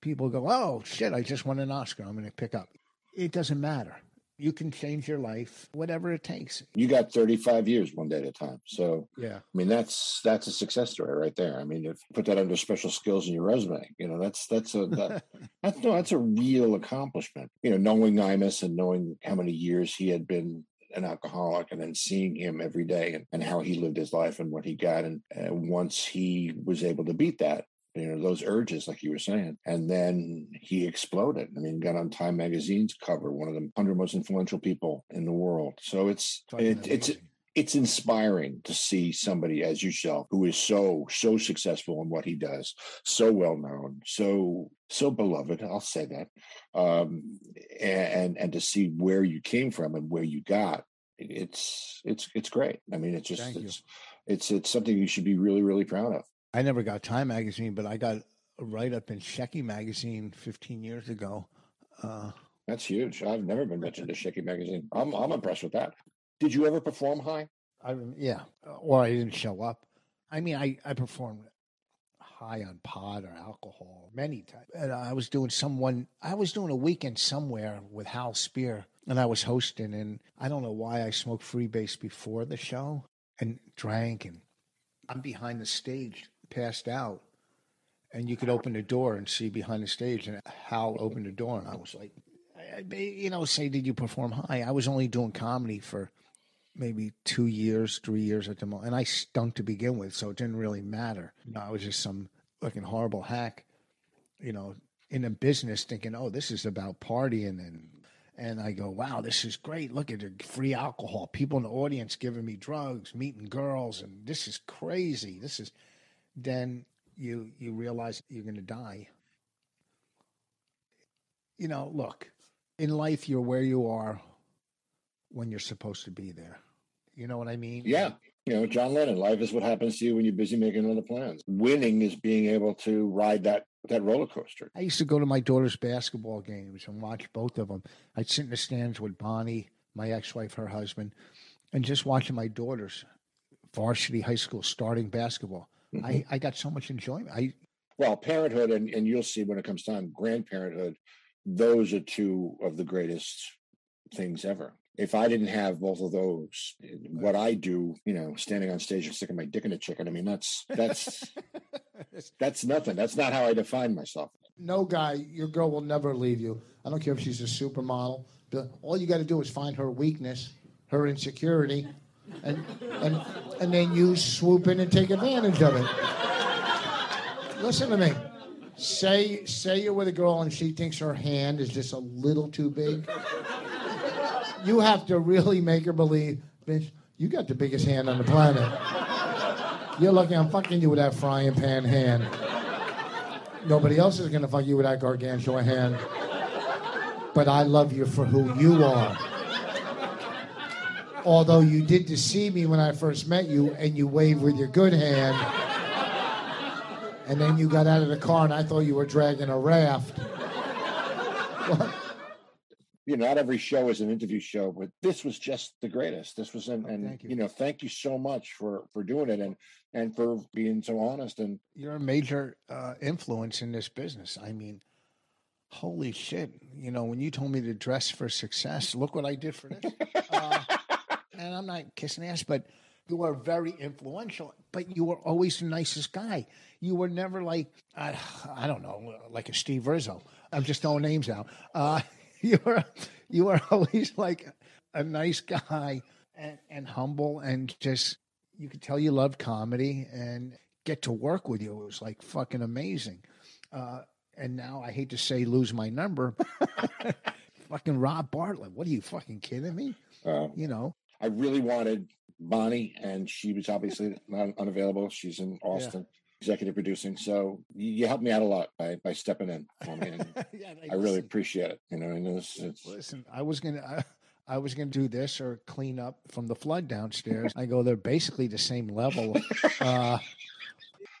people go, oh shit, I just won an Oscar. I'm going to pick up. It doesn't matter. You can change your life, whatever it takes. You got 35 years one day at a time. So yeah, I mean that's that's a success story right there. I mean, if put that under special skills in your resume, you know, that's that's a that, that's no, that's a real accomplishment. You know, knowing Imus and knowing how many years he had been an alcoholic and then seeing him every day and, and how he lived his life and what he got. And uh, once he was able to beat that, you know, those urges, like you were saying. And then he exploded. I mean, got on Time Magazine's cover, one of the 100 most influential people in the world. So it's, it, it's, it's inspiring to see somebody as yourself who is so so successful in what he does so well known so so beloved. I'll say that, um, and and to see where you came from and where you got, it's it's it's great. I mean, it's just it's it's it's something you should be really really proud of. I never got Time magazine, but I got a write up in Shecky magazine 15 years ago. Uh, That's huge. I've never been mentioned to Shecky Magazine. I'm I'm impressed with that. Did you ever perform high? I yeah, or I didn't show up. I mean, I I performed high on pot or alcohol many times. And I was doing someone. I was doing a weekend somewhere with Hal Spear, and I was hosting. And I don't know why I smoked freebase before the show and drank, and I'm behind the stage, passed out. And you could open the door and see behind the stage, and Hal opened the door, and I was like, you know, say, did you perform high? I was only doing comedy for maybe two years, three years at the most, and I stunk to begin with, so it didn't really matter. You know, I was just some fucking horrible hack, you know, in a business thinking, oh, this is about partying and. And I go, wow, this is great. Look at the free alcohol. People in the audience giving me drugs, meeting girls, and this is crazy. This is. Then you you realize you're going to die. You know, look, in life, you're where you are when you're supposed to be there. You know what I mean? Yeah. You know, John Lennon, life is what happens to you when you're busy making other plans. Winning is being able to ride that that roller coaster. I used to go to my daughter's basketball games and watch both of them. I'd sit in the stands with Bonnie, my ex-wife, her husband, and just watching my daughters varsity high school starting basketball. I, mm-hmm. I got so much enjoyment. I Well, parenthood, and, and you'll see when it comes time, grandparenthood, those are two of the greatest things ever. If I didn't have both of those, what I do, you know, standing on stage and sticking my dick in a chicken, I mean, that's that's that's nothing. That's not how I define myself. No guy, your girl will never leave you. I don't care if she's a supermodel. but All you got to do is find her weakness, her insecurity, and and and then you swoop in and take advantage of it. Listen to me. Say say you're with a girl and she thinks her hand is just a little too big. You have to really make her believe, bitch, you got the biggest hand on the planet. You're lucky I'm fucking you with that frying pan hand. Nobody else is gonna fuck you with that gargantuan hand. But I love you for who you are. Although you did deceive me when I first met you and you waved with your good hand. And then you got out of the car and I thought you were dragging a raft. You know, not every show is an interview show, but this was just the greatest. This was, and, and you. you know, thank you so much for for doing it and and for being so honest and you're a major uh, influence in this business. I mean, holy shit! You know, when you told me to dress for success, look what I did for this. uh, and I'm not kissing ass, but you were very influential. But you were always the nicest guy. You were never like I, I don't know, like a Steve Rizzo. I'm just throwing names out. Uh, you were you were always like a nice guy and, and humble and just you could tell you loved comedy and get to work with you. It was like fucking amazing. Uh, and now I hate to say lose my number. fucking Rob Bartlett. What are you fucking kidding me? uh, You know, I really wanted Bonnie, and she was obviously not unavailable. She's in Austin, executive producing. So you, you helped me out a lot by by stepping in for me, Yeah, I really appreciate it. You know, and it's, it's listen. I was gonna. I, I was gonna do this or clean up from the flood downstairs. I go, they're basically the same level. Uh,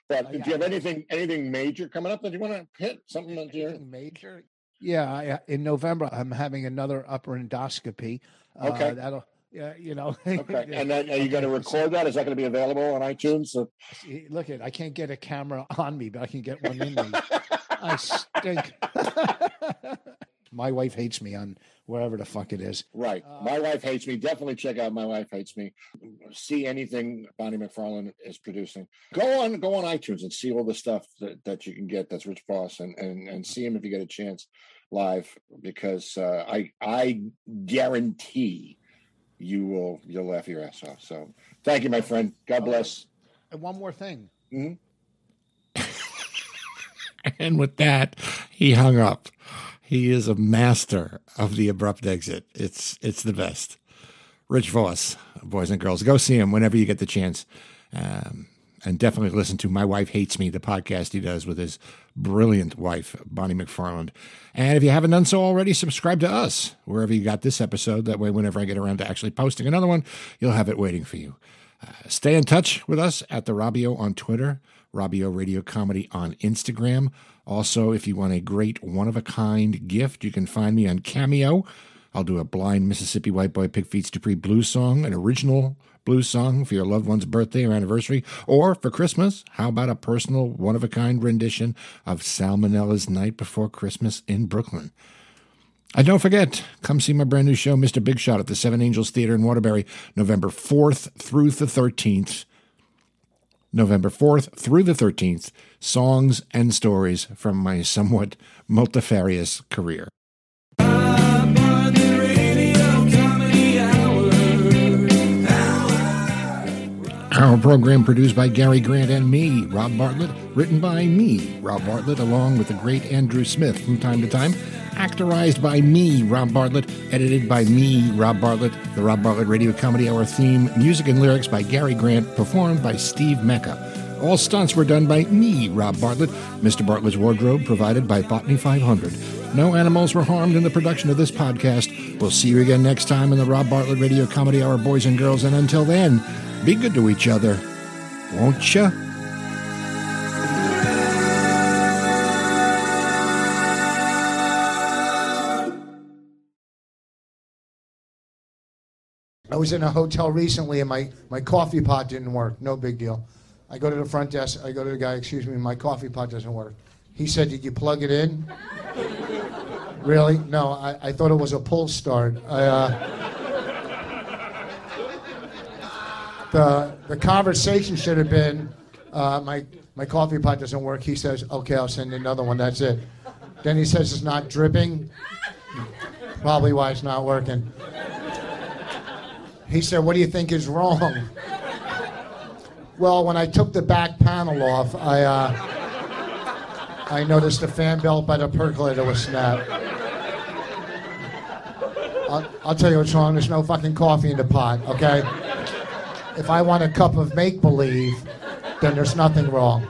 But do you have anything anything major coming up that you want to hit? Something that you're major? Yeah, I, uh, in November I'm having another upper endoscopy. Uh, Okay. that'll. Yeah, you know. okay. And then are you going to record that? Is that going to be available on iTunes? See, Look at I can't get a camera on me, but I can get one in me. I stink. My wife hates me on wherever the fuck it is. right. My wife hates me. Definitely check out My Wife Hates Me. See anything Bonnie McFarlane is producing. Go on, go on iTunes and see all the stuff that, that you can get. That's Rich Vos, and and and see him if you get a chance live because uh, I I guarantee you will you'll laugh your ass off. So thank you, my friend. God bless. And one more thing. And with that, he hung up. He is a master of the abrupt exit. It's it's the best. Rich Vos, boys and girls, go see him whenever you get the chance. Um, and definitely listen to My Wife Hates Me, the podcast he does with his brilliant wife, Bonnie McFarlane. And if you haven't done so already, subscribe to us wherever you got this episode. That way, whenever I get around to actually posting another one, you'll have it waiting for you. Uh, stay in touch with us at the Robio on Twitter, Robio Radio Comedy on Instagram. Also, if you want a great one of a kind gift, you can find me on Cameo. I'll do a blind Mississippi White Boy Pig Feets Dupree blues song, an original blues song for your loved one's birthday or anniversary, or for Christmas. How about a personal one of a kind rendition of Salmonella's Night Before Christmas in Brooklyn? And don't forget, come see my brand new show, Mr. Big Shot, at the Seven Angels Theater in Waterbury, November 4th through the 13th. November 4th through the 13th, songs and stories from my somewhat multifarious career. Our program produced by Gary Grant and me, Rob Bartlett, written by me, Rob Bartlett, along with the great Andrew Smith from time to time, actorized by me, Rob Bartlett, edited by me, Rob Bartlett, the Rob Bartlett Radio Comedy Hour theme, music and lyrics by Gary Grant, performed by Steve Mecca. All stunts were done by me, Rob Bartlett. Mr. Bartlett's wardrobe provided by Botany 500. No animals were harmed in the production of this podcast. We'll see you again next time in the Rob Bartlett Radio Comedy Hour, boys and girls. And until then, be good to each other, won't you? I was in a hotel recently and my, my coffee pot didn't work. No big deal. I go to the front desk. I go to the guy, excuse me, my coffee pot doesn't work. He said, Did you plug it in? really? No, I, I thought it was a pull start. I, uh, the, the conversation should have been uh, my, my coffee pot doesn't work. He says, Okay, I'll send another one. That's it. Then he says it's not dripping. Probably why it's not working. He said, What do you think is wrong? Well, when I took the back panel off, I, uh, I noticed the fan belt by the percolator was snapped. I'll, I'll tell you what's wrong. There's no fucking coffee in the pot, okay? If I want a cup of make believe, then there's nothing wrong.